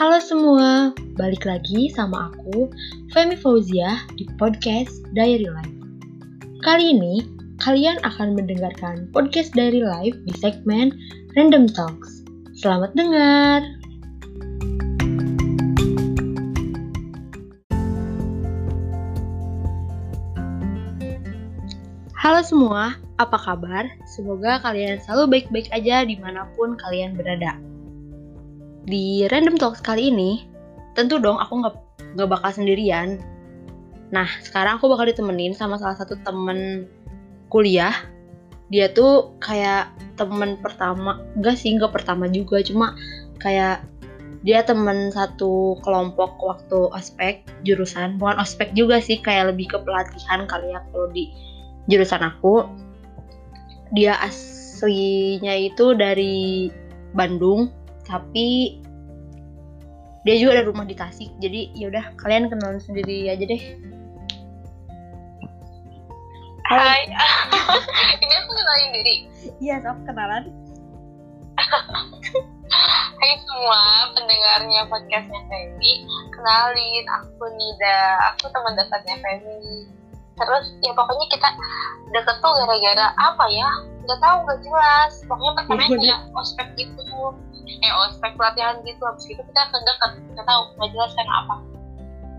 Halo semua, balik lagi sama aku, Femi Fauzia di podcast Diary Life. Kali ini, kalian akan mendengarkan podcast Diary Life di segmen Random Talks. Selamat dengar! Halo semua, apa kabar? Semoga kalian selalu baik-baik aja di mana pun kalian berada di random talks kali ini tentu dong aku nggak nggak bakal sendirian. Nah sekarang aku bakal ditemenin sama salah satu temen kuliah. Dia tuh kayak temen pertama enggak sih enggak pertama juga cuma kayak dia temen satu kelompok waktu ospek jurusan. Bukan ospek juga sih kayak lebih ke pelatihan kali ya kalau di jurusan aku. Dia aslinya itu dari Bandung tapi dia juga ada rumah di Tasik jadi yaudah kalian kenalan sendiri aja deh Hai, ini aku kenalin diri. iya sok kenalan Hai semua pendengarnya podcastnya Femi. Kenalin, aku Nida. Aku teman dekatnya Femi. Terus ya pokoknya kita deket tuh gara-gara apa ya? Gak tahu, gak jelas. Pokoknya pertama Iya, kayak ospek gitu. Eh ospek pelatihan gitu. Habis itu kita kedekat. Gak tahu, gak jelas karena apa.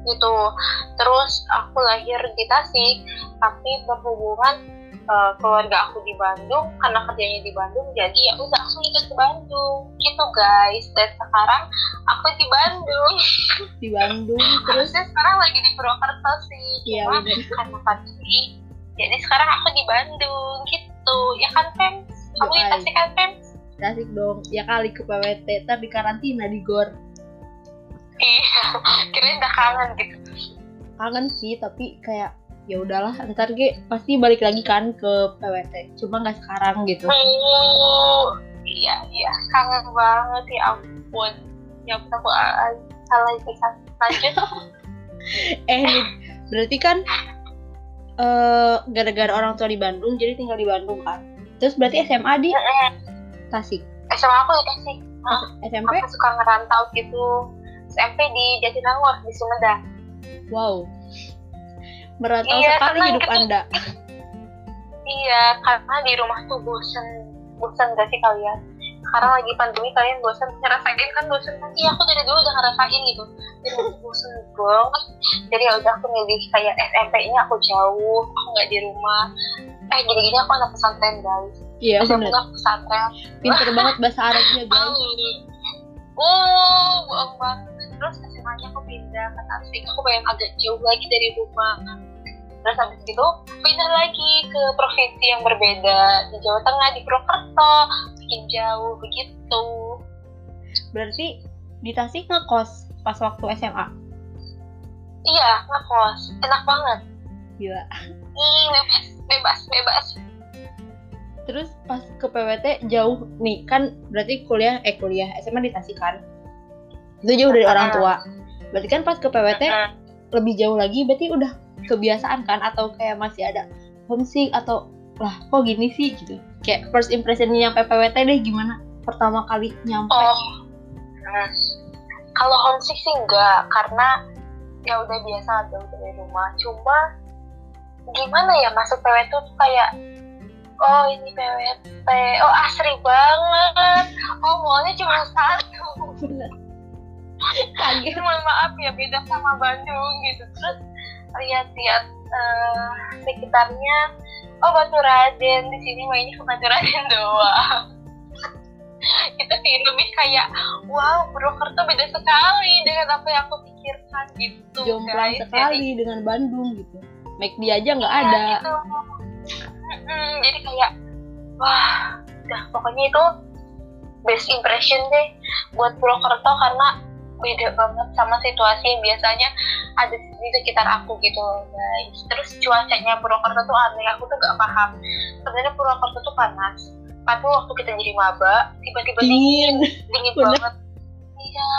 Gitu. Terus aku lahir di Tasik, tapi berhubungan eh, keluarga aku di Bandung karena kerjanya di Bandung jadi ya udah aku ikut ke Bandung gitu guys dan sekarang aku di Bandung di Bandung terus sekarang lagi di Purwokerto sih Iya, cuma karena pandemi jadi sekarang aku di Bandung gitu ya kan Fem kamu di Yoi. Tasik kan Fem Tasik dong. Ya kali ke PWT ntar di karantina di gor. Iya kirain udah kangen gitu. Kangen sih tapi kayak ya udahlah ntar ge pasti balik lagi kan ke PWT cuma nggak sekarang gitu. Oh, iya iya. Kangen banget ya ampun. Ya ampun aku ah, salah bisa lanjut. Eh nih berarti kan eh gara-gara orang tua di Bandung jadi tinggal di Bandung kan? Terus berarti SMA di Tasik SMA aku di Tasik Hah? SMP aku suka ngerantau gitu. SMP di Jatinangor di Sumedang. Wow. Merantau Iya, sekali karena hidup gitu. anda. Iya karena di rumah tuh bosen. Bosen gak sih kalian? Sekarang lagi pandemi kalian bosen. Ngerasain kan bosen kan? Iya aku dari dulu udah ngerasain gitu. Jadi bosen banget jadi ya udah aku milih kayak SMP nya aku jauh. Aku nggak di rumah. Eh gini-gini aku anak pesantren guys iya SMP bener pesantren pinter banget bahasa Arabnya guys Oh, bohong banget. Terus SMA-nya aku pindah ke Tasik. Aku pengen agak jauh lagi dari rumah. Terus habis itu pindah lagi ke provinsi yang berbeda di Jawa Tengah di Purwokerto, bikin jauh begitu. berarti di Tasik ngekos pas waktu SMA Iya, ngekos, enak banget. gila Ih, bebas, bebas, bebas. Terus pas ke PWT jauh nih kan berarti kuliah eh kuliah SMA di Tasik kan? Itu jauh dari orang tua. Berarti kan pas ke PWT Heeh. lebih jauh lagi berarti udah kebiasaan kan? Atau kayak masih ada homesick atau lah kok gini sih? gitu. Kayak first impressionnya nyampe PWT deh gimana pertama kali nyampe? Oh, nah, kalau homesick sih enggak, karena ya udah biasa jauh dari rumah. Cuma gimana ya masuk PWT tuh kayak oh ini PWT, oh asri banget, oh mallnya cuma satu. kaget Mohon maaf ya beda sama Bandung gitu. Terus lihat-lihat eh, sekitarnya, oh Batu Raden di sini mainnya ke Batu Raden doang. itu sih lebih kayak wow Purwokerto beda sekali dengan apa yang aku pikirkan gitu jomplang sekali dengan Bandung gitu McD aja nggak Jadi, ada gitu. Mm-mm, jadi kayak wah udah pokoknya itu best impression deh buat Purwokerto karena beda banget sama situasi yang biasanya ada di sekitar aku gitu loh guys. Terus cuacanya Purwokerto tuh aneh aku tuh gak paham. Sebenarnya Purwokerto tuh panas. Tapi waktu kita jadi maba tiba-tiba dingin. Dingin. Banget. Iya.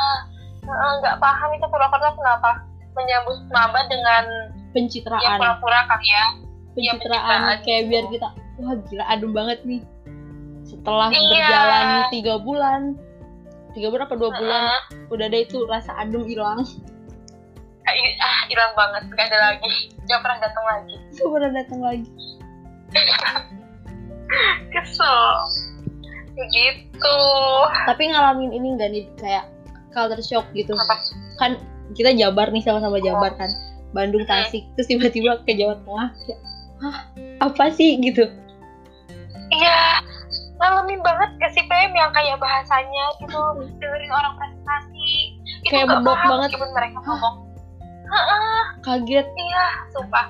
Nggak paham itu Purwokerto kenapa menyambut maba dengan ya pencitraan pura-pura kali ya pencitraan pencitraan kayak gitu. biar kita wah gila adem banget nih. Setelah Iya. berjalan tiga bulan tiga bulan apa dua bulan Heeh. udah deh itu rasa adem hilang. Ah, hilang banget gak ada lagi. Gak pernah datang lagi. Itu pernah datang lagi. Kesel. Begitu tapi ngalamin ini enggak nih kayak culture shock gitu? Apa? Kan kita Jabar nih sama-sama Jabar kan. Bandung Tasik terus tiba-tiba ke Jawa Tengah Hah, apa sih? Gitu. Iya ngalamin banget gak sih Pem yang kayak bahasanya gitu dengerin orang presentasi. Itu Kayak paham banget. meskipun mereka ngomong. Kaget. Iya sumpah.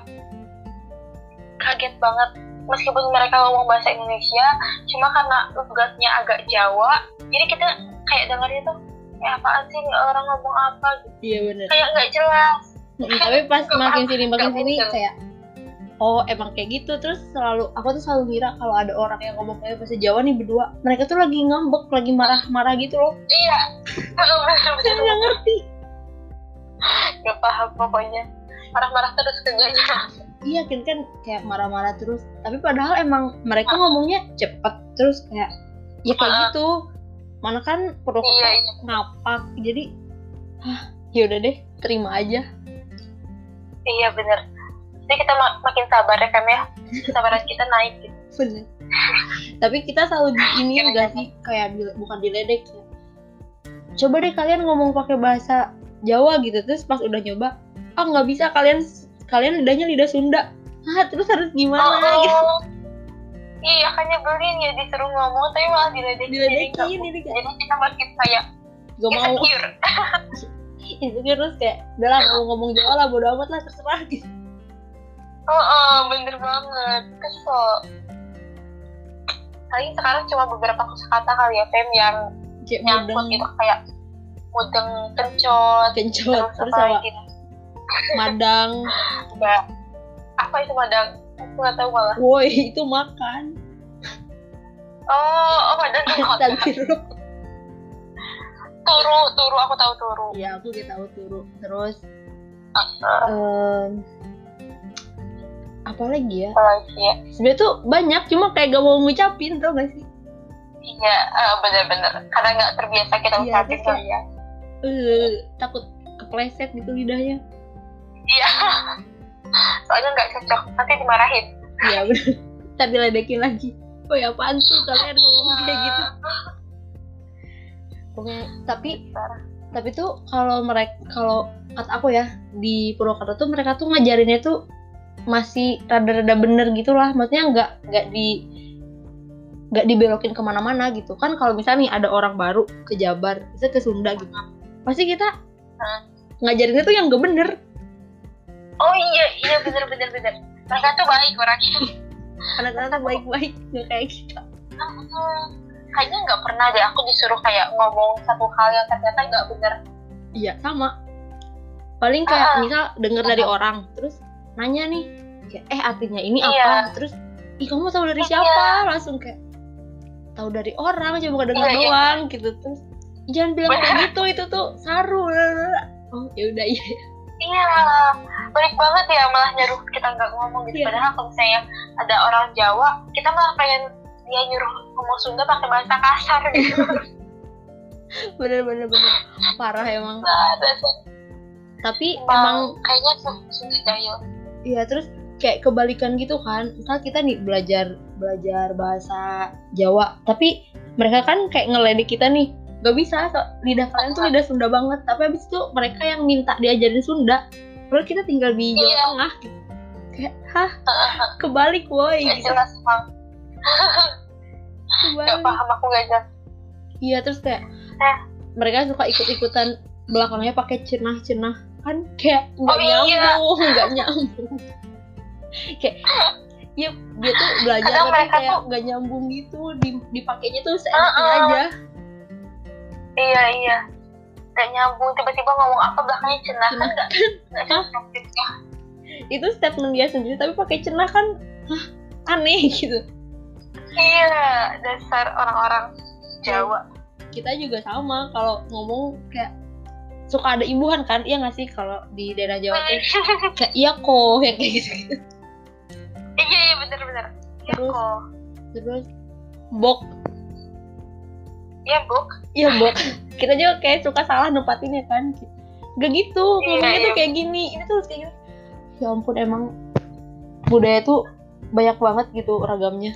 Kaget banget. Meskipun mereka ngomong bahasa Indonesia cuma karena logatnya agak Jawa jadi kita kayak dengarnya tuh kayak apaan sih? Nih orang ngomong apa? Gitu iya bener. Kayak nggak jelas. Tapi pas makin sini makin sini kayak oh emang kayak gitu. Terus selalu aku tuh selalu ngira kalau ada orang yang ngomong kayak bahasa Jawa nih berdua mereka tuh lagi ngambek lagi marah-marah gitu loh. Iya. Saya nggak ngerti. Gak paham pokoknya. Marah-marah terus kerjanya iya kan kan kayak marah-marah terus. Tapi padahal emang mereka ngomongnya cepet terus kayak ya kayak gitu. Mana kan perlu iya iya. ngapak jadi ya udah deh terima aja. Iya bener jadi kita ma- makin sabar ya kan ya. Kesabaran kita naik gitu. Bener. Tapi kita selalu di ini enggak sih? Kayak di- bukan diledek ya. Coba deh kalian ngomong pakai bahasa Jawa gitu terus pas udah nyoba ah nggak bisa kalian kalian lidahnya lidah Sunda. Ah terus harus gimana oh, gitu? Iya kan nyebelin ya disuruh ngomong tapi malah diledekin diledekin ini kayak jadi kita makin kayak gak mau. insecure. Insecure terus kayak udah lah mau ngomong Jawa lah bodo amat lah terserah. gitu oh, oh bener banget. Kesel. Paling sekarang cuma beberapa kosakata kali ya Fem yang kayak nyangkut mudeng. gitu kayak mudeng kencot kencot terus terus apa? nih? madang. Enggak. apa itu madang? Aku nggak tahu malah. Woi itu makan. Oh oh madang Astagfirullah turu turu aku tahu turu ya aku gak tahu turu terus Uh, em, apa lagi ya? Apa lagi ya? Sebenarnya tuh banyak cuma kayak gak mau ngucapin tau gak sih? Iya eh, bener-bener. Karena nggak terbiasa kita Iya, ucapin terus kali ya. eh takut kepleset gitu lidahnya. Iya. Soalnya nggak cocok nanti dimarahin. Iya bener. Tapi ledekin lagi. Oh ya apaan tuh kalian ngomong kayak gitu? Pokoknya, tapi tapi tuh kalau mereka kalau kata aku ya di Purwakarta tuh mereka tuh ngajarinnya tuh masih rada-rada bener gitu lah maksudnya nggak nggak di nggak dibelokin ke mana-mana gitu. Kan kalau misalnya nih ada orang baru ke Jabar bisa ke Sunda gitu. Pasti kita Hmm. ngajarinnya tuh yang gak bener. Oh iya iya bener bener bener. Mereka tuh baik orangnya. Anak-anak tuh baik-baik nggak kayak kita. Hmm, kayaknya nggak pernah deh aku disuruh kayak ngomong satu hal yang ternyata nggak bener. Iya sama. Paling kayak Ah. misal denger dari orang terus nanya nih eh artinya ini Iya. apa terus ih kamu tahu dari Iya. siapa langsung kayak tahu dari orang coba denger Iya, iya. doang gitu terus jangan bilang kayak gitu itu tuh saru lalalala." oh ya udah iya iya baik banget ya malah nyuruh kita nggak ngomong gitu Iya. padahal kalau misalnya ada orang Jawa kita malah pengen dia nyuruh ngomong Sunda pakai bahasa kasar gitu bener bener bener parah emang nah, tapi emang emang kayaknya Sunda jahil Iya terus kayak kebalikan gitu kan. Misal kita nih belajar belajar bahasa Jawa. Tapi mereka kan kayak ngeledek kita nih. Gak bisa so, lidah kalian tuh lidah Sunda banget. Tapi habis itu mereka yang minta diajarin Sunda. Padahal kita tinggal di Jawa Iya. Tengah. Kayak hah? Kebalik woi. Nggak gitu. jelas nggak kebalik. Paham aku nggak jelas. Iya terus kayak Eh. mereka suka ikut-ikutan belakangnya pakai cenah-cenah kan kayak nggak Oh, iya. nyambung nggak nyambung. Kayak ya dia tuh belajar Kadang tapi kayak tuh- nggak nyambung gitu di dipakainya tuh seenaknya Uh-uh. aja. Iya iya. Nggak nyambung tiba-tiba ngomong apa belakangnya cenah kan. nggak cocok gitu. Itu statement dia sendiri tapi pakai cenah kan hah, aneh gitu. Iya dasar orang-orang Jawa. Kita juga sama kalau ngomong kayak suka ada imbuhan kan? Iya nggak sih kalau di daerah Jawa tuh? Kayak iya kok yang kayak gitu, -gitu. iya iya bener-bener iya Terus? kok. Terus? Bok. Iya buk iya bok. Kita juga kayak suka salah nempatinnya kan? Gak gitu Iya, ngomongnya tuh iya. kayak gini. Ini tuh kayak gini. Ya ampun emang budaya tuh banyak banget gitu ragamnya.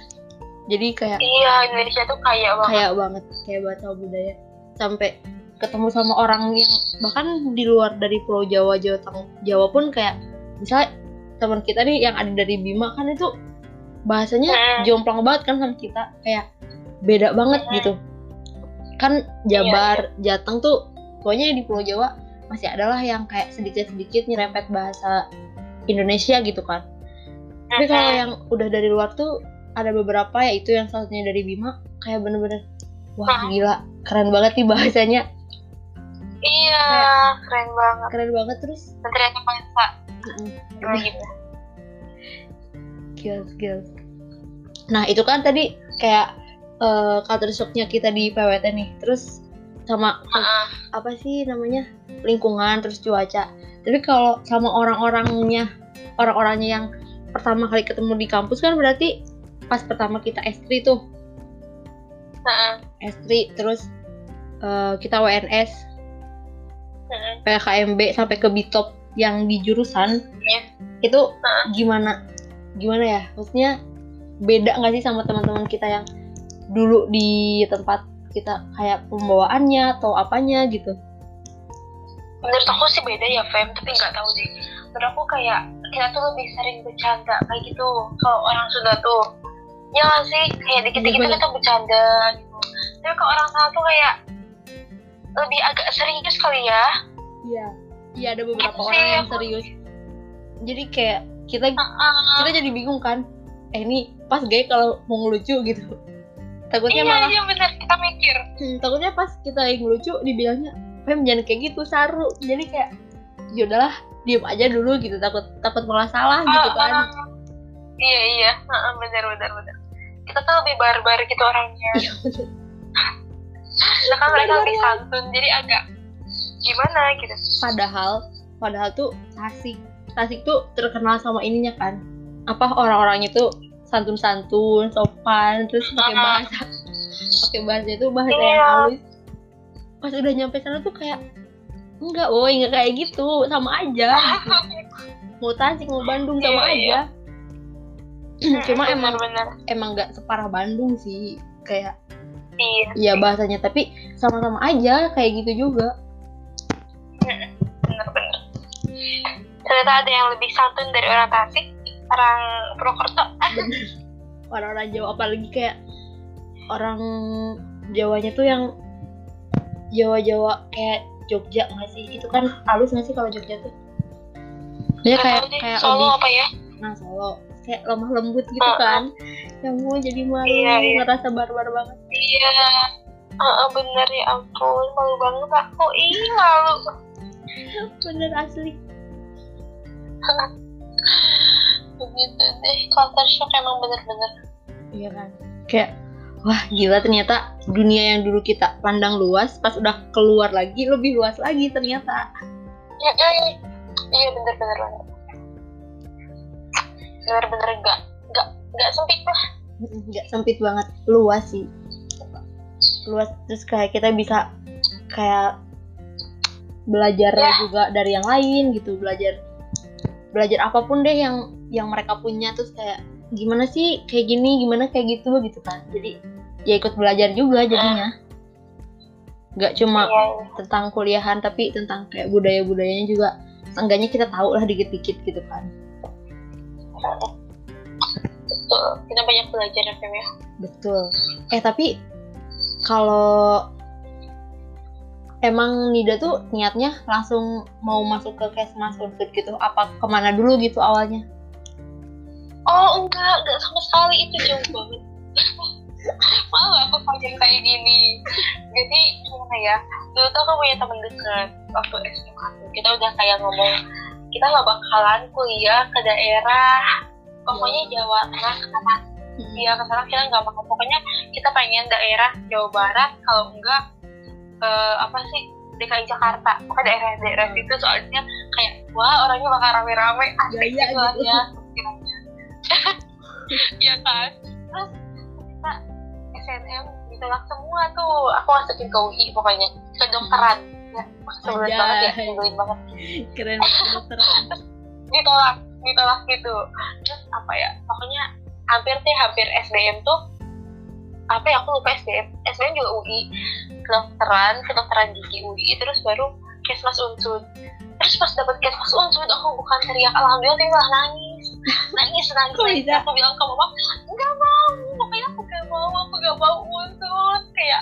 Jadi kayak iya Indonesia tuh kaya banget. Kayak banget kayak banget sama budaya. Sampai ketemu sama orang yang bahkan di luar dari Pulau Jawa Jawa Tengah Jawa pun kayak misalnya teman kita nih yang ada dari Bima kan itu bahasanya Hmm. jomplang banget kan sama kita kayak beda banget Hmm. gitu. Kan Jabar Jateng tuh pokoknya di Pulau Jawa masih adalah yang kayak sedikit-sedikit nyerempet bahasa Indonesia gitu kan. Tapi kalau yang udah dari luar tuh ada beberapa ya itu yang salah satunya dari Bima kayak bener-bener wah. gila keren banget nih bahasanya iya keren banget. Keren banget terus? Dan ternyata bahasa mm, gitu? Skills skills nah itu kan tadi kayak eh culture shocknya kita di PWT nih. Terus sama Heeh. apa sih namanya? Lingkungan terus cuaca. Tapi kalau sama orang-orangnya orang-orangnya yang pertama kali ketemu di kampus kan berarti pas pertama kita S3 tuh. Heeh. S3 terus eh, kita WNS Heeh. PKMB sampai ke Bitop yang di jurusan Iya. itu gimana? Gimana ya? Maksudnya beda nggak sih sama teman-teman kita yang dulu di tempat kita kayak pembawaannya atau apanya gitu? Menurut aku sih beda ya Fem tapi nggak tahu deh. Menurut aku kayak kita tuh lebih sering bercanda kayak gitu. Kalau orang Sunda tuh. Ya sih? Kayak dikit-dikit kita bercanda gitu. Tapi kalau orang sana tuh kayak lebih agak serius kali ya. Iya. Iya ada beberapa Gitu orang sih, yang serius. Jadi kayak kita Heeh. kita jadi bingung kan. Eh ini pas gay kalau mau ngelucu gitu. Takutnya iya malah iya bener. Kita mikir. Hmm, takutnya pas kita yang lucu dibilangnya Fem jangan kayak gitu saru. Jadi kayak ya udahlah diem aja dulu gitu. Takut takut malah salah gitu kan. ah. iya iya. Heeh, bener bener bener. Kita tuh lebih barbar gitu orangnya Iya, bener. sedangkan mereka lebih santun jadi agak gimana gitu padahal padahal tuh Tasik Tasik tuh terkenal sama ininya kan apa orang-orangnya tuh santun-santun sopan terus pakai Ah. bahasa pakai bahasa itu bahasa Iya. yang halus pas udah nyampe sana tuh kayak enggak woi enggak kayak gitu sama aja mau Tasik mau Bandung sama Iya, iya. aja cuma emang bener emang nggak separah Bandung sih kayak iya iya bahasanya. Tapi sama-sama aja kayak gitu juga. Bener-bener. Ternyata ada yang lebih santun dari orang Tasik orang Purwokerto. Orang-orang Jawa apalagi kayak orang Jawanya tuh yang Jawa-Jawa kayak Jogja nggak sih? Itu kan halus nggak sih kalau Jogja tuh? Dia kayak kayak Solo lebih apa ya? Nah Solo kayak lemah lembut gitu Uh-uh. kan. Yang mau jadi malu Iya, iya. ngerasa barbar banget. Iya. Ah, ah, bener ya ampun. Malu banget aku. Ih malu. Bener asli. Begitu deh. Culture shock emang bener-bener. Iya kan. Kayak wah gila ternyata dunia yang dulu kita pandang luas pas udah keluar lagi lebih luas lagi ternyata. Ya, eh, iya bener-bener banget bener-bener enggak enggak enggak sempit lah. Nggak sempit banget luas sih. Luas terus kayak kita bisa kayak belajar Ya. juga dari yang lain gitu belajar belajar apa pun deh yang yang mereka punya terus kayak gimana sih kayak gini gimana kayak gitu gitu kan. Jadi ya ikut belajar juga jadinya. Nggak cuma iya tentang kuliahan tapi tentang kayak budaya budayanya juga. Seenggaknya kita tahu lah dikit-dikit gitu kan betul kita banyak belajar ya Fem ya. Betul. Eh tapi kalau emang Nida tuh niatnya langsung mau masuk ke Kesmas Unsur gitu, apa ke mana dulu gitu awalnya? oh enggak enggak sama sekali. Itu jauh banget. Malu aku panjang kayak gini. Jadi gimana ya? Dulu tuh aku punya temen deket waktu SMA kita udah kayak ngomong kita nggak bakalan kuliah ke daerah pokoknya Jawa Tengah sama Iya ke sana kita nggak mau pokoknya kita pengen daerah Jawa Barat kalau enggak eh, apa sih DKI Jakarta. Pokoknya daerah-daerah situ soalnya kayak wah orangnya bakal rame-rame asik Gaya gitu gitu. ya Iya kan? Terus kita SNM ditolak semua tuh. Aku masukin ke UI pokoknya kedokteran ya sebelum banget ya sebelum banget. Keren banget ditolak ditolak gitu. Terus apa ya pokoknya hampir sih hampir SBM tuh apa ya aku lupa SBM SBM juga UI kedokteran kedokteran gigi UI terus baru kesmas unsur terus pas dapet kesmas unsur aku bukan teriak alhamdulillah tapi malah nangis nangis nangis, nangis. aku bilang ke mama nggak mau pokoknya aku gak mau aku gak mau unsur kayak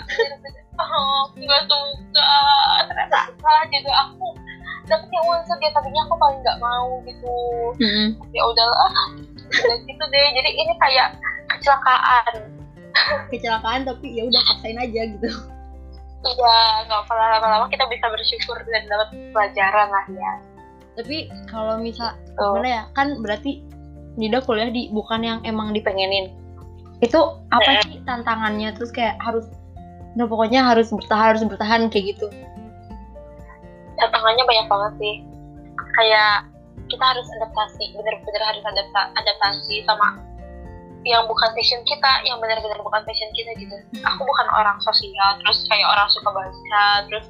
oh aku gak suka ternyata salah juga aku. Dapetnya unsur dia tadinya aku paling gak mau gitu. Mm-mm. ya udahlah. Udah gitu deh. Jadi ini kayak kecelakaan. Kecelakaan tapi ya udah paksain aja gitu. Iya nggak apa lama-lama kita bisa bersyukur dan dapat pelajaran lah ya. Tapi kalau misal tuh. gimana ya? Kan berarti Nida kuliah di bukan yang emang dipengenin. Itu apa sih tantangannya? Terus kayak harus nah pokoknya harus bertahan harus bertahan kayak gitu. Tantangannya banyak banget sih. Kayak kita harus adaptasi bener-bener harus adapta adaptasi sama yang bukan passion kita yang benar-benar bukan passion kita gitu. Aku bukan orang sosial terus kayak orang suka baca terus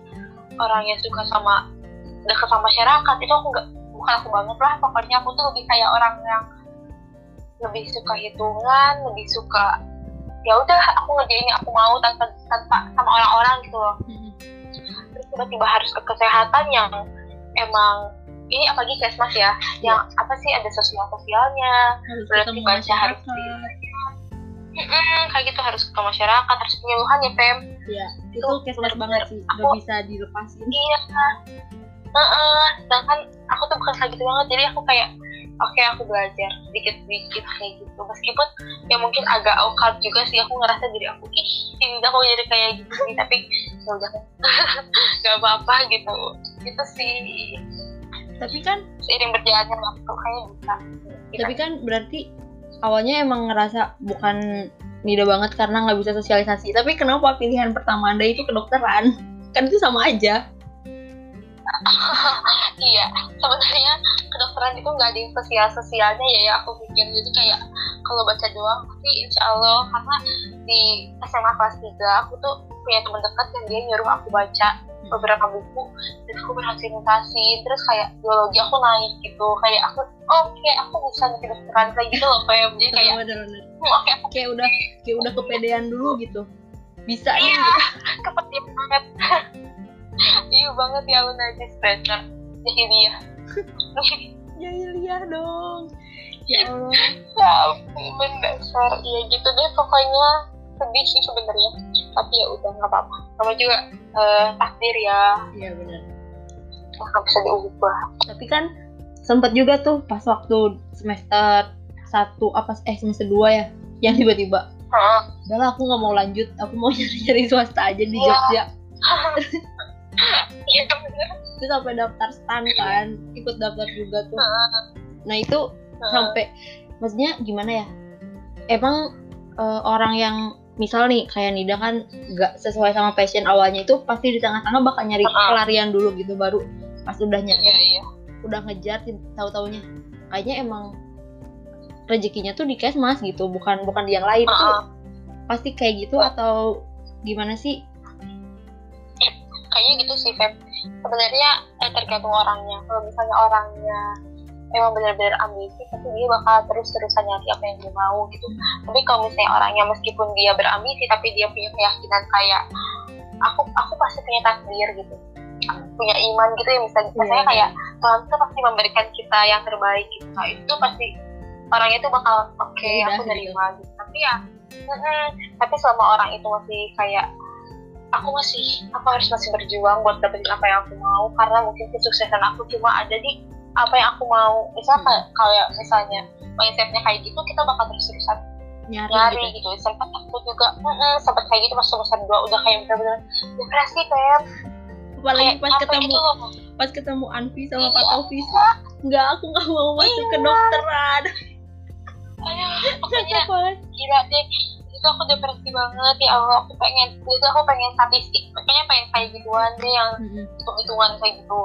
orang yang suka sama dekat sama masyarakat. Itu aku nggak bukan aku banget lah. Pokoknya aku tuh lebih kayak orang yang lebih suka hitungan lebih suka ya udah aku ngerjain yang aku mau tanpa tanpa sama orang-orang gitu loh. Terus tiba-tiba harus ke kesehatan yang emang ini apalagi kesmas ya yang apa sih ada sosial sosialnya harus ketemu baca harus masyarakat. Mm-mm, kayak gitu harus ke masyarakat harus penyuluhan ya pem ya itu Itu kesmas banget sih nggak bisa dilepasin. Iya Heeh, sedangkan aku tuh bukan kayak gitu banget jadi aku kayak oke aku belajar sedikit-sedikit kayak gitu. Meskipun ya mungkin agak awkward juga sih aku ngerasa diri aku ih ini aku jadi kayak gitu sih tapi ya udah nggak apa-apa gitu. Gitu sih. Tapi kan seiring berjalannya waktu kayaknya bisa. Gitu. tapi kan berarti awalnya emang ngerasa bukan Nida banget karena nggak bisa sosialisasi. Tapi kenapa pilihan pertama anda itu kedokteran? Kan itu sama aja iya sebenarnya kedokteran itu nggak ada yang sosial sosialnya ya ya aku pikir. Jadi kayak kalau baca doang tapi insya Allah karena di SMA kelas 3 aku tuh punya teman dekat yang dia nyuruh aku baca beberapa buku. Dan aku berhasil mutasi terus kayak biologi aku naik gitu. Kayak aku oke aku bisa di kedokteran kayak gitu loh kayak jadi kayak "Hmm, oke aku kayak udah kayak udah kepedean dulu gitu. Bisa nih Iya. gitu. kepedean banget iya banget ya najis bener jadi dia. Jahiliyah dong. Ya Allah. Ya ampun dasar. Ya gitu deh pokoknya. Sedih sih sebenarnya. Tapi ya udah nggak apa-apa. Sama juga eh, takdir ya. Iya bener nggak bisa diubah. Tapi kan sempet juga tuh pas waktu semester satu apa eh semester dua ya yang tiba-tiba. Heeh. udahlah aku nggak mau lanjut. Aku mau nyari-nyari swasta aja di Iya. Jogja iya bener. Itu sampai daftar stan kan ikut daftar juga tuh. Nah itu sampai maksudnya gimana ya? Emang eh, orang yang misal nih kayak Nida kan nggak sesuai sama passion awalnya itu pasti di tengah-tengah bakal nyari pelarian dulu gitu baru pas udah nyari iya iya. udah ngejar tahu taunya kayaknya emang rezekinya tuh di kesmas gitu bukan bukan di yang lain. Tuh Heeh. pasti kayak gitu atau gimana sih kayaknya gitu sih Feb. Sebenarnya eh, tergantung orangnya. Kalau misalnya orangnya emang benar-benar ambisi tapi dia bakal terus-terusan nyari apa yang dia mau gitu. Tapi kalau misalnya orangnya meskipun dia berambisi tapi dia punya keyakinan kayak aku aku pasti punya takdir gitu. Punya iman gitu ya misalnya. Misalnya Iya. kayak Tuhan tuh pasti memberikan kita yang terbaik gitu. Nah itu pasti orangnya tuh bakal oke udah, aku nerima gitu. Tapi ya mm-mm. tapi selama orang itu masih kayak aku masih aku harus masih berjuang buat dapetin apa yang aku mau karena mungkin kesuksesan aku cuma ada di apa yang aku mau misalnya Hmm. kayak, misalnya mindsetnya kayak gitu kita bakal terus-terusan nyari, nyari gitu. gitu sempat aku juga mm sempat kayak gitu pas semester dua udah kayak bener-bener depresi kayak apalagi kayak pas apa ketemu loh pas ketemu Anvi sama Iya. Pak Taufis nggak aku nggak mau masuk ke Iya. dokteran aduh pokoknya gila deh itu aku depresi banget ya Allah aku pengen itu aku pengen statistik pokoknya pengen kayak gituan deh yang hitung-hitungan kayak gitu.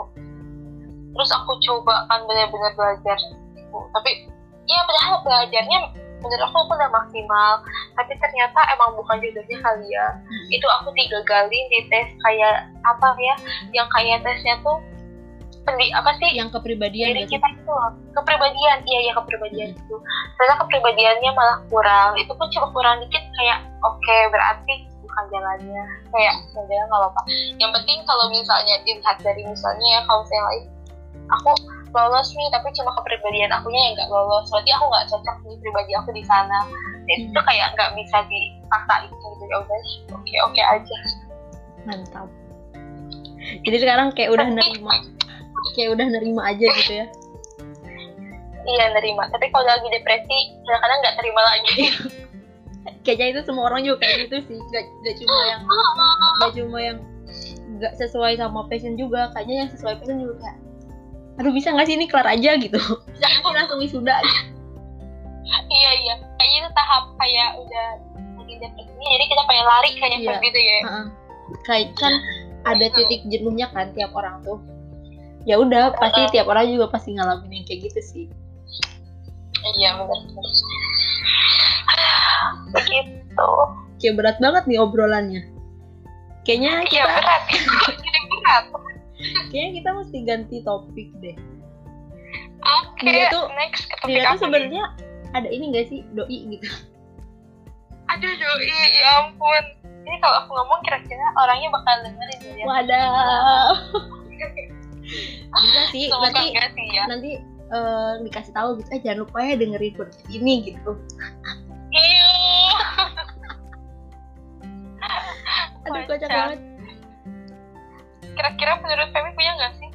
Terus aku coba kan benar-benar belajar gitu. tapi ya padahal belajarnya menurut aku aku udah maksimal. Tapi ternyata emang bukan jodohnya kali ya. Itu aku digagalin di tes kayak apa ya yang kayak tesnya tuh pendi apa sih? Yang kepribadian diri kita itu loh. Kepribadian iya iya kepribadian itu. Ternyata kepribadiannya malah kurang. Itu pun cuma kurang dikit kayak oke berarti bukan jalannya. Kayak udah nggak apa-apa. Yang penting kalau misalnya dilihat dari misalnya ya kalau saya lain aku lolos nih tapi cuma kepribadian akunya yang nggak lolos. Berarti aku nggak cocok nih pribadi aku di sana. Itu Hmm. kayak nggak bisa dipaksain gitu. Ya udah oke oke aja. Mantap. Jadi sekarang kayak udah nerima, kayak udah nerima aja gitu ya. iya nerima tapi kalau lagi depresi kadang-kadang nggak terima lagi Kayaknya itu semua orang juga kayak gitu sih. Gak, gak cuma yang gak cuma yang gak sesuai sama passion juga. Kayaknya yang sesuai passion juga kayak aduh bisa gak sih ini kelar aja gitu bisa nggak sih langsung wisuda iya iya kayaknya itu tahap kayak udah lagi depresi jadi kita pengen lari kayaknya Iya. gitu ya Heeh. kayak kan ada titik jenuhnya kan tiap orang tuh ya udah pasti tiap orang juga pasti ngalamin yang kayak gitu sih. Iya benar. Begitu kayak berat banget nih obrolannya. Kayaknya iya kita berat. Jadi berat. Kayaknya kita mesti ganti topik deh. Oke Dia tuh- next ke topik Dila tuh sebenarnya ada ini gak sih? Doi gitu. Aduh doi ya ampun. Ini kalau aku ngomong kira-kira orangnya bakal dengerin ya? Wadah bisa sih semoga nanti sih ya. nanti eh, dikasih tahu gitu eh jangan lupa ya dengerin podcast ini gitu. Iya. Aduh kocak banget. Kira-kira menurut Femi punya nggak sih?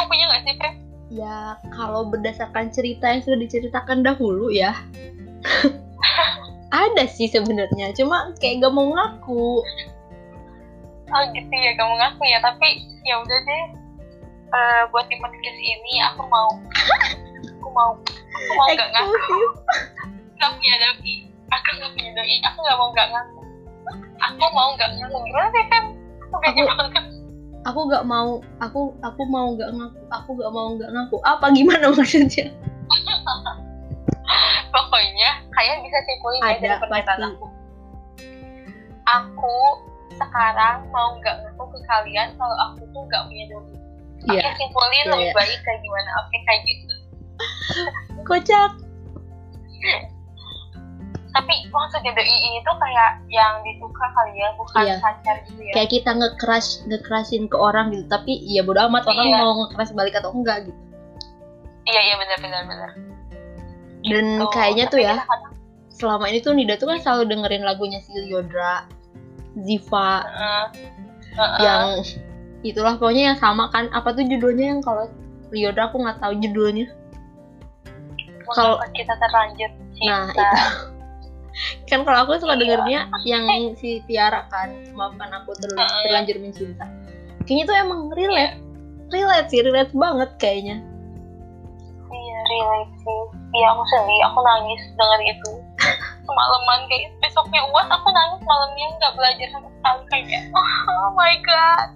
Aku punya nggak sih Fem ya kalau berdasarkan cerita yang sudah diceritakan dahulu ya. Ada sih sebenarnya cuma kayak gak mau ngaku. Oh gitu ya kamu ngaku ya tapi ya udah deh Eh, buat di podcast ini aku mau. Aku mau. Aku mau nggak ngaku nggak punya doi aku nggak punya doi aku nggak mau nggak ngaku aku mau nggak ngaku gimana sih kan? Aku Aku- banget aku gak mau. Aku aku mau gak ngaku. Aku gak mau gak ngaku. Apa gimana maksudnya? Pokoknya kalian bisa simpulin ya dari pernyataan aku. Aku sekarang mau nggak ngaku ke kalian kalau aku tuh nggak punya doi Oke, Iya, simpulin Iya, lebih iya. baik kayak gimana? Oke kayak gitu. Kocak. Tapi maksudnya doi ini tuh kayak yang disuka kali ya bukan Iya. pacar gitu ya? Kayak kita nge-crush nge-crushin ke orang gitu tapi ya bodo amat orang Iya. mau nge-crush balik atau enggak gitu. Iya iya benar benar benar. Dan Gitu. kayaknya tuh ya kadang-kadang, selama ini tuh Nida tuh kan selalu dengerin lagunya si Lyodra Ziva. Eh, eh, eh, yang itulah pokoknya yang sama kan. Apa tuh judulnya yang kalau Lyodra aku nggak tahu judulnya? Kalau- kita terlanjur cinta nah itu. Kan kalau aku suka Iya. dengernya yang si Tiara kan maafkan aku terl- Heeh. terlanjur mencinta. Kayaknya tuh emang relate. Relate sih relate banget kayaknya. Iya relate sih. Iya aku sedih aku nangis denger itu semalaman kayak besoknya uas aku nangis malamnya nggak belajar sama sekali kayak oh my god.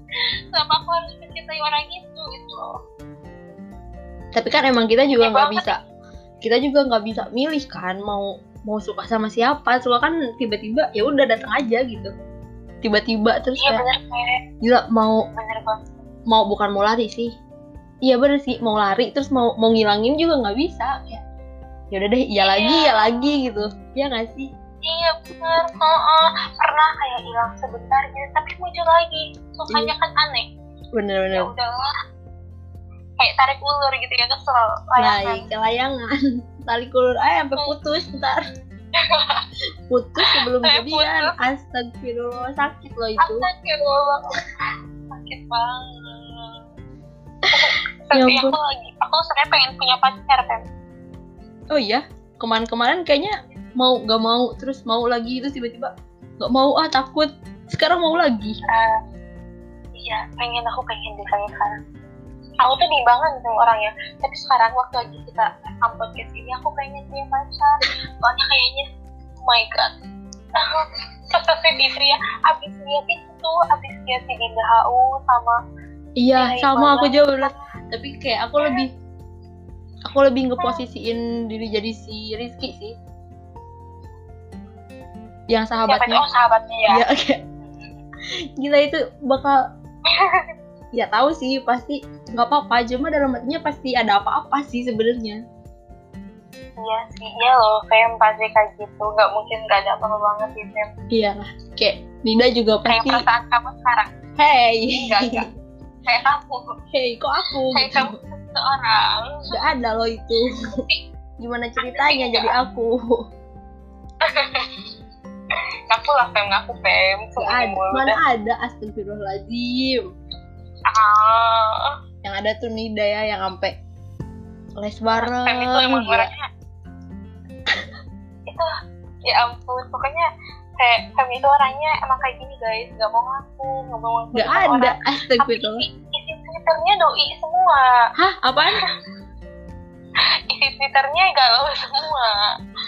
Kenapa aku harus mencintai orang itu gitu. Tapi kan emang kita juga Iya nggak banget. bisa. Kita juga nggak bisa milih kan mau mau suka sama siapa. Suka kan tiba-tiba ya udah datang aja gitu. Tiba-tiba terus iya kayak bener gila mau bener mau bukan mau lari sih. Iya bener sih mau lari terus mau mau ngilangin juga nggak bisa kayak ya udah deh iya Iya. lagi ya lagi gitu. Ya nggak sih? Iya bener. Heeh. pernah kayak hilang sebentar gitu tapi muncul lagi. Sukanya kan aneh. Ya bener-bener udahlah kayak tarik ulur gitu ya kesel. Layangan. Naik ke layangan. Tali kulur aja sampai putus ntar. Putus sebelum jadian. astagfirullah sakit loh itu. Astagfirullah. Sakit banget. Ya tapi ampun. aku lagi aku sebenarnya pengen punya pacar kan oh iya kemarin-kemarin kayaknya mau gak mau terus mau lagi terus tiba-tiba. Gak mau ah takut. Sekarang mau lagi. Eh, iya pengen aku pengen deh kayak sekarang. Aku tuh di banget sama orangnya. Tapi sekarang waktu lagi kita rekam podcast ini aku pengen punya pacar. Soalnya kayaknya oh my god. Sesesit itu ya. Abis lihat itu abis lihat si Dinda HU sama iya Iya, sama aku juga bener tapi kayak aku lebih aku lebih ngeposisiin diri jadi si Rizky sih. Yang sahabatnya. Oh sahabatnya ya. Iya, kayak gila itu bakal ya tahu sih pasti nggak apa-apa. Cuma dalam hatinya pasti ada apa-apa sih sebenarnya. Iya sih iya loh Fem pasti kayak gitu. Nggak mungkin nggak ada apa-apa banget sih Fem. Iya kayak Nida juga kayak pasti perasaan kamu sekarang. Hey. Enggak, enggak. kayak kamu. Hey kok aku kayak gitu? kamu seorang nggak ada loh itu. Gimana ceritanya jadi aku? Ngaku lah Fem. Ngaku Fem. Ada mana ada astagfirullahaladzim. Ah. Yang ada tuh Nida ya yang sampai les bareng. Fem itu emang gila. orangnya itu ya ampun. Pokoknya kayak Fem itu orangnya emang kayak gini guys. Nggak mau ngaku nggak mau ngaku nggak depan ada astagfirullah twitternya doi semua. Hah? Apaan? Isi twitternya galau semua.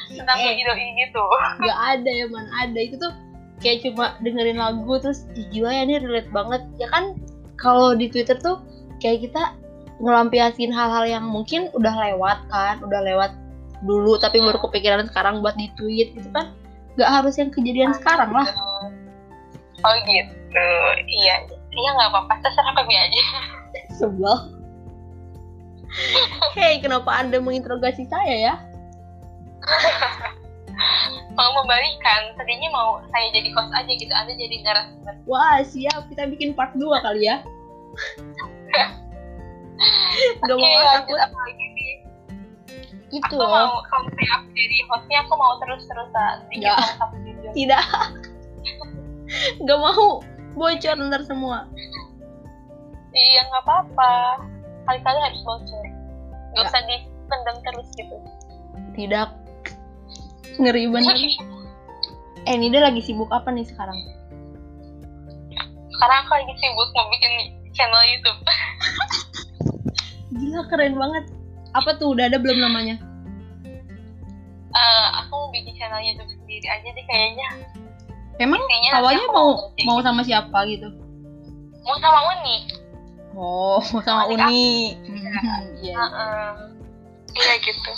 Tentang Eh. doi gitu. Nggak ada ya mana ada. Itu tuh kayak cuma dengerin lagu terus gila ya ini relate banget. Ya kan kalau di Twitter tuh kayak kita ngelampiasin hal-hal yang mungkin udah lewat kan udah lewat dulu tapi baru kepikiran sekarang buat di tweet gitu kan nggak harus yang kejadian sekarang lah. oh gitu. Iya iya nggak apa-apa. Terserah kami aja sebel Hei, kenapa Anda menginterogasi saya ya? mau membalikan tadinya mau saya jadi host aja gitu anda jadi narasumber Wah, siap. Kita bikin part 2 kali ya. Gak Oke, mau takut apa lagi nih itu aku mau kalau saya aku jadi hostnya aku mau terus terusan bikin Nggak. Tidak. Gak mau bocor ntar semua. Iya nggak apa-apa kali-kali harus bocor nggak Nggak. usah dipendam terus gitu Tidak. Ngeri bener. Eh, Nida lagi sibuk apa nih sekarang? sekarang aku lagi sibuk mau bikin channel YouTube Gila, keren banget. Apa tuh? Udah ada belum namanya? Eh, aku mau bikin channel YouTube sendiri aja deh kayaknya Emang awalnya mau mau sama siapa gitu? mau sama Uni Oh, sama Uni. Iya. Heeh. iya gitu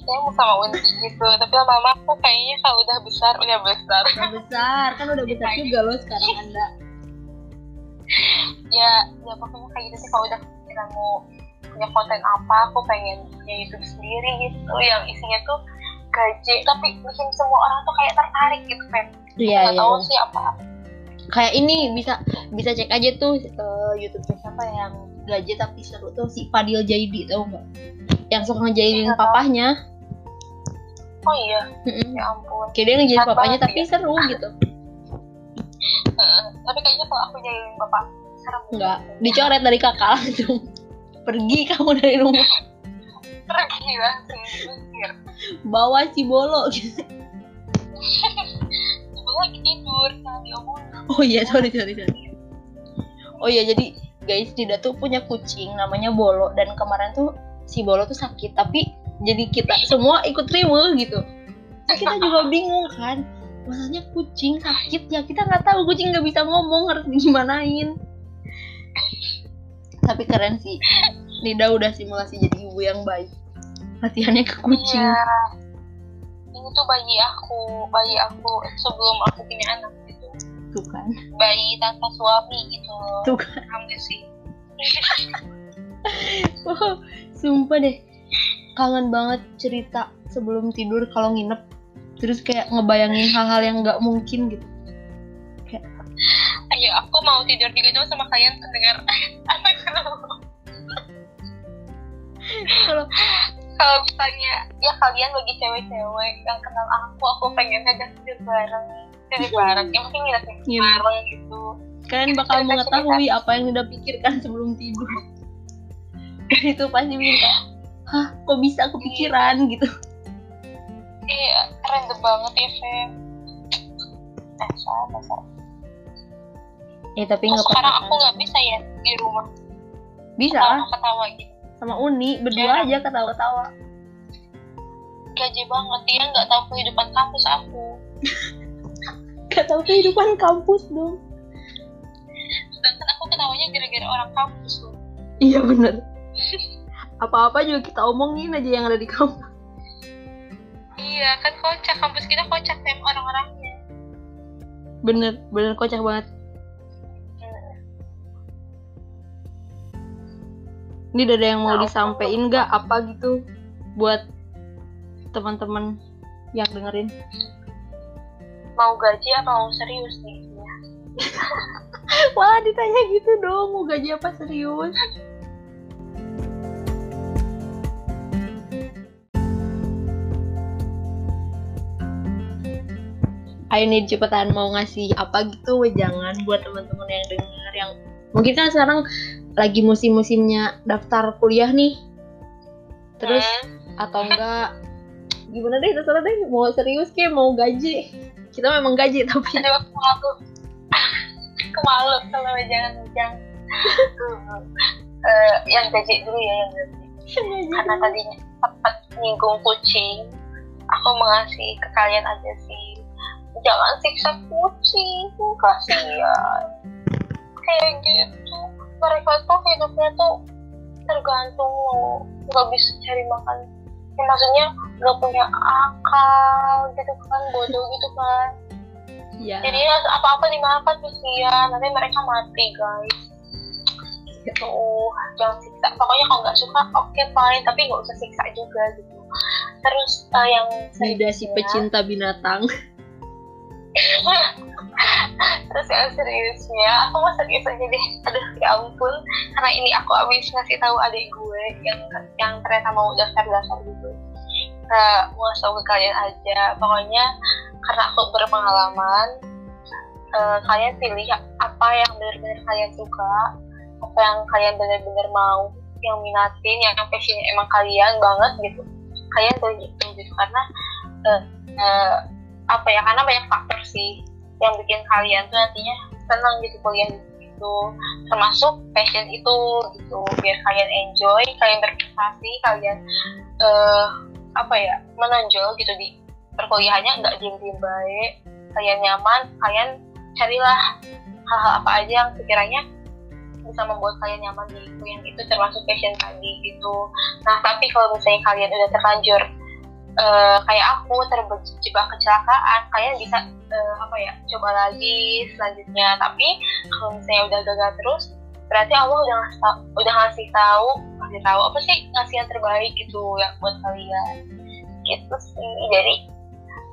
saya mau sama Uni gitu tapi lama-lama aku kayaknya kalau udah besar udah besar Udah besar, kan udah besar juga loh sekarang Anda. ya ya pokoknya kayak gitu sih kalau udah kepikiran mau punya konten apa aku pengen punya YouTube sendiri gitu yang isinya tuh gaji tapi bikin semua orang tuh kayak tertarik gitu kan Iya, nggak iya. tahu sih apa kayak ini bisa bisa cek aja tuh eh, YouTube-nya siapa yang gaje tapi seru tuh si Fadil Jaidi tau nggak? Yang suka ngejailin papahnya. Oh iya. Mm-mm. ya ampun. Kayak dia ngejailin papahnya tapi ya. seru gitu. Tapi kayaknya kalau aku jahilin bapak serem nggak. Dicoret dari kakak langsung. Pergi kamu dari rumah. Pergi langsung bawa si bolo. gitu. lagi tidur jangan diomongin. Oh iya sorry sorry sorry. Oh iya jadi guys tidak tuh punya kucing namanya bolo. Dan kemarin tuh si bolo tuh sakit tapi jadi kita semua ikut riweuh gitu. Terus kita juga bingung kan masanya kucing sakit ya? Kita nggak tahu kucing nggak bisa ngomong harus gimanain tapi keren sih. Nida udah simulasi jadi ibu yang baik. Latihannya ke kucing. Iya. Ini tuh bayi aku bayi aku sebelum aku punya anak gitu. Tuh kan. Bayi tanpa suami gitu. Tuh kan. Sih? Wow, sumpah deh. Kangen banget cerita sebelum tidur kalau nginep. Terus kayak ngebayangin hal-hal yang nggak mungkin gitu. Ayo aku mau tidur juga dong sama kalian pendengar kalau kalau misalnya ya kalian bagi cewek-cewek yang kenal aku aku pengen ngajak tidur bareng. Tidur bareng ya mungkin nginep Iya. bareng gitu. Kalian bakal mengetahui apa yang udah pikirkan sebelum tidur. Itu pasti minta hah kok bisa kepikiran? Gitu. Iya random banget ya Fem dasar dasar eh tapi nggak sekarang aku nggak bisa ya di rumah. Bisa? Ketawa ketawa gitu sama Uni berdua Iya. aja ketawa-ketawa. Gaje banget dia nggak tahu kehidupan kampus aku. Gak tahu kehidupan kampus dong. Sedangkan aku ketawanya gara-gara orang kampus loh. Iya bener. Apa-apa juga kita omongin aja yang ada di kampus. Iya kan kocak. Kampus kita kocak tem orang-orangnya. Bener bener kocak banget ini ada yang mau disampaikan nggak? Apa gitu buat teman-teman yang dengerin? Mau gaji apa mau serius nih? Wah ditanya gitu dong mau gaji apa serius? Ayo nih cepetan mau ngasih apa gitu? Jangan buat teman-teman yang denger yang mungkin kan sekarang lagi musim-musimnya daftar kuliah nih. Terus hmm. atau enggak gimana deh terserah deh mau serius kayak mau gaji. Kita memang gaji tapi Aduh, aku malu. Aku malu kalau jangan jangan uh, yang gaji dulu ya yang gaji. Karena tadinya sempat nyinggung kucing. Aku mengasih ke kalian aja sih. Jangan siksa kucing kasihan kayak gitu. Mereka tuh hidupnya tuh tergantung nggak bisa cari makan. Ya, maksudnya nggak punya akal gitu kan bodoh gitu kan. Ya. jadi ya apa-apa dimakan kasihan nanti mereka mati guys. Gitu. Jangan siksa pokoknya kalau nggak suka oke okay, fine. Tapi nggak usah siksa juga gitu. Terus uh, yang tidak si pecinta binatang terus yang seriusnya aku mau serius aja deh. Aduh ya ampun. Karena ini aku abis ngasih tahu adik gue yang yang ternyata mau daftar daftar gitu. Uh, mau ngasih ke kalian aja. Pokoknya karena aku berpengalaman uh, kalian pilih apa yang benar-benar kalian suka apa yang kalian benar-benar mau yang minatin yang passionnya emang kalian banget gitu. Kalian tuh gitu. Karena uh, uh, apa ya karena banyak faktor sih yang bikin kalian tuh nantinya senang gitu kuliah itu termasuk passion itu gitu biar kalian enjoy kalian berprestasi kalian uh, apa ya menonjol gitu di perkuliahannya nggak diem diem baik kalian nyaman kalian carilah hal-hal apa aja yang sekiranya bisa membuat kalian nyaman di kuliah itu termasuk passion tadi gitu. Nah tapi kalau misalnya kalian udah terlanjur uh, kayak aku terjebak kecelakaan kalian bisa uh, apa ya coba lagi selanjutnya. Tapi kalau misalnya udah gagal terus berarti Allah udah ngasih tahu, udah ngasih tahu ngasih tahu apa sih ngasih yang terbaik gitu ya buat kalian. Gitu sih. Jadi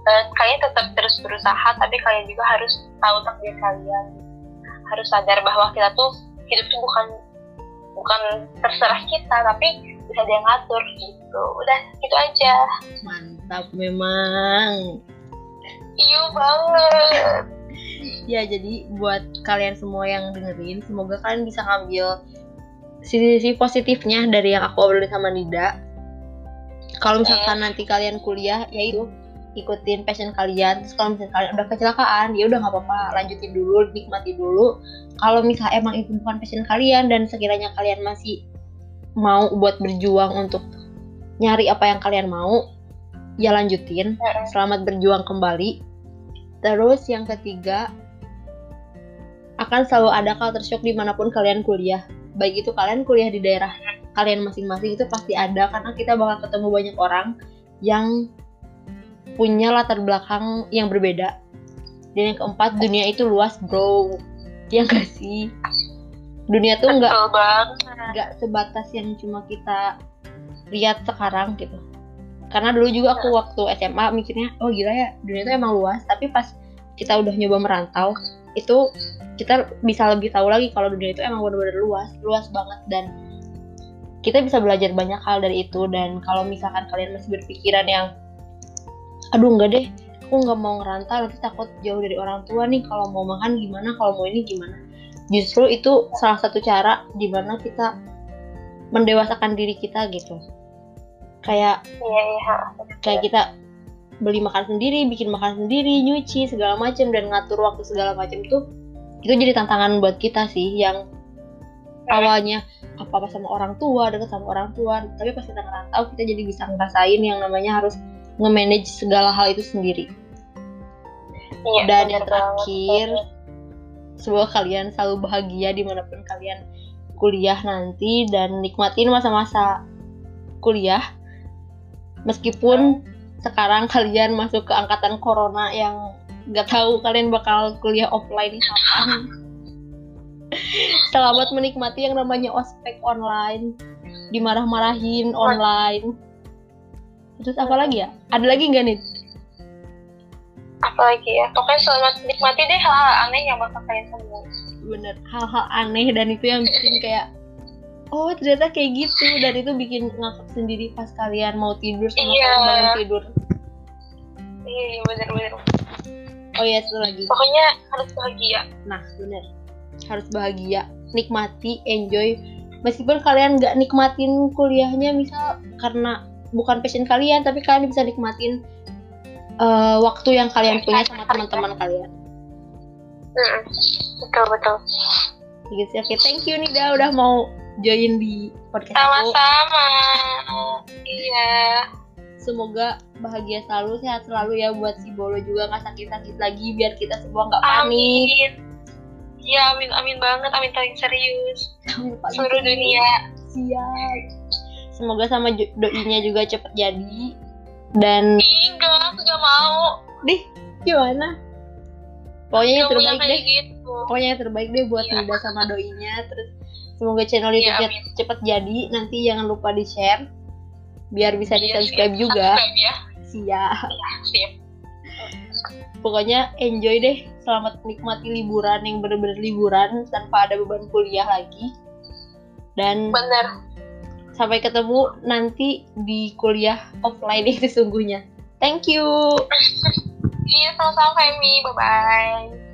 uh, kalian tetap terus berusaha tapi kalian juga harus tahu takdir kalian. Harus sadar bahwa kita tuh hidup tuh bukan bukan terserah kita tapi bisa dia ngatur gitu. Udah gitu aja. Mantap memang. Iya banget. Ya jadi buat kalian semua yang dengerin semoga kalian bisa ngambil sisi-sisi positifnya dari yang aku obrolin sama Nida. Kalau misalkan nanti kalian kuliah ya itu ikutin passion kalian. Terus kalau misalnya kalian udah kecelakaan ya udah nggak apa-apa lanjutin dulu nikmati dulu. Kalau misalnya emang itu bukan passion kalian dan sekiranya kalian masih mau buat berjuang untuk nyari apa yang kalian mau ya lanjutin. Selamat berjuang kembali. Terus yang ketiga akan selalu ada culture shock di mana pun kalian kuliah. Baik itu kalian kuliah di daerah kalian masing-masing itu pasti ada. Karena kita bakal ketemu banyak orang yang punya latar belakang yang berbeda. Dan yang keempat dunia itu luas bro. Yang gak sih dunia tuh nggak nggak sebatas yang cuma kita lihat sekarang gitu. Karena dulu juga aku waktu SMA mikirnya oh gila ya dunia itu emang luas. Tapi pas kita udah nyoba merantau itu kita bisa lebih tahu lagi kalau dunia itu emang benar-benar luas luas banget. Dan kita bisa belajar banyak hal dari itu. Dan kalau misalkan kalian masih berpikiran yang aduh enggak deh aku nggak mau ngerantau nanti takut jauh dari orang tua nih kalau mau makan gimana kalau mau ini gimana justru itu salah satu cara di mana kita mendewasakan diri kita gitu. Kayak iya, iya. kayak kita beli makan sendiri bikin makan sendiri nyuci segala macam dan ngatur waktu segala macam itu itu jadi tantangan buat kita sih yang awalnya apa apa sama orang tua dekat sama orang tua tapi pas kita ngerantau kita jadi bisa ngerasain yang namanya harus nge-manage segala hal itu sendiri. Iya, dan yang terakhir banget semoga kalian selalu bahagia di mana pun kalian kuliah nanti dan nikmatin masa-masa kuliah meskipun sekarang kalian masuk ke angkatan corona yang Gak tahu kalian bakal kuliah offline kapan. Selamat menikmati yang namanya ospek online. Dimarah-marahin online. Terus apa lagi ya? Ada lagi nggak nih? Apalagi ya pokoknya selamat nikmati deh hal-hal aneh yang bakal kalian semua Bener, hal-hal aneh dan itu yang bikin kayak oh ternyata kayak gitu dan itu bikin ngakak sendiri pas kalian mau tidur sama Iya. kalian bangun tidur. iya bener-bener Oh iya satu lagi. pokoknya harus bahagia Nah bener, harus bahagia, nikmati, enjoy. Meskipun kalian nggak nikmatin kuliahnya misal karena bukan passion kalian, tapi kalian bisa nikmatin eh, waktu yang kalian punya sama teman-teman kalian. Mm-mm. betul betul Gitu sih. Oke, thank you Nida udah mau join di podcast sama-sama iya Semoga bahagia selalu, sehat selalu ya buat si Bolo juga nggak sakit-sakit lagi biar kita semua nggak panik. amin ya amin amin banget amin paling serius Amin, seluruh dunia Siap. Semoga sama doinya juga cepet jadi. Dan enggak aku gak mau deh gimana? Pokoknya yang terbaik deh. gitu Pokoknya yang terbaik deh buat Iya. Nida sama doinya. Terus semoga channel Iya, YouTube amin. cepet jadi. Nanti jangan lupa di share biar bisa di Iya, subscribe siap. juga. Subscribe ya Siap. ya Pokoknya enjoy deh. Selamat menikmati liburan yang bener-bener liburan tanpa ada beban kuliah lagi. Dan bener sampai ketemu nanti di kuliah offline yang sesungguhnya. Thank you. iya sama-sama Femi bye bye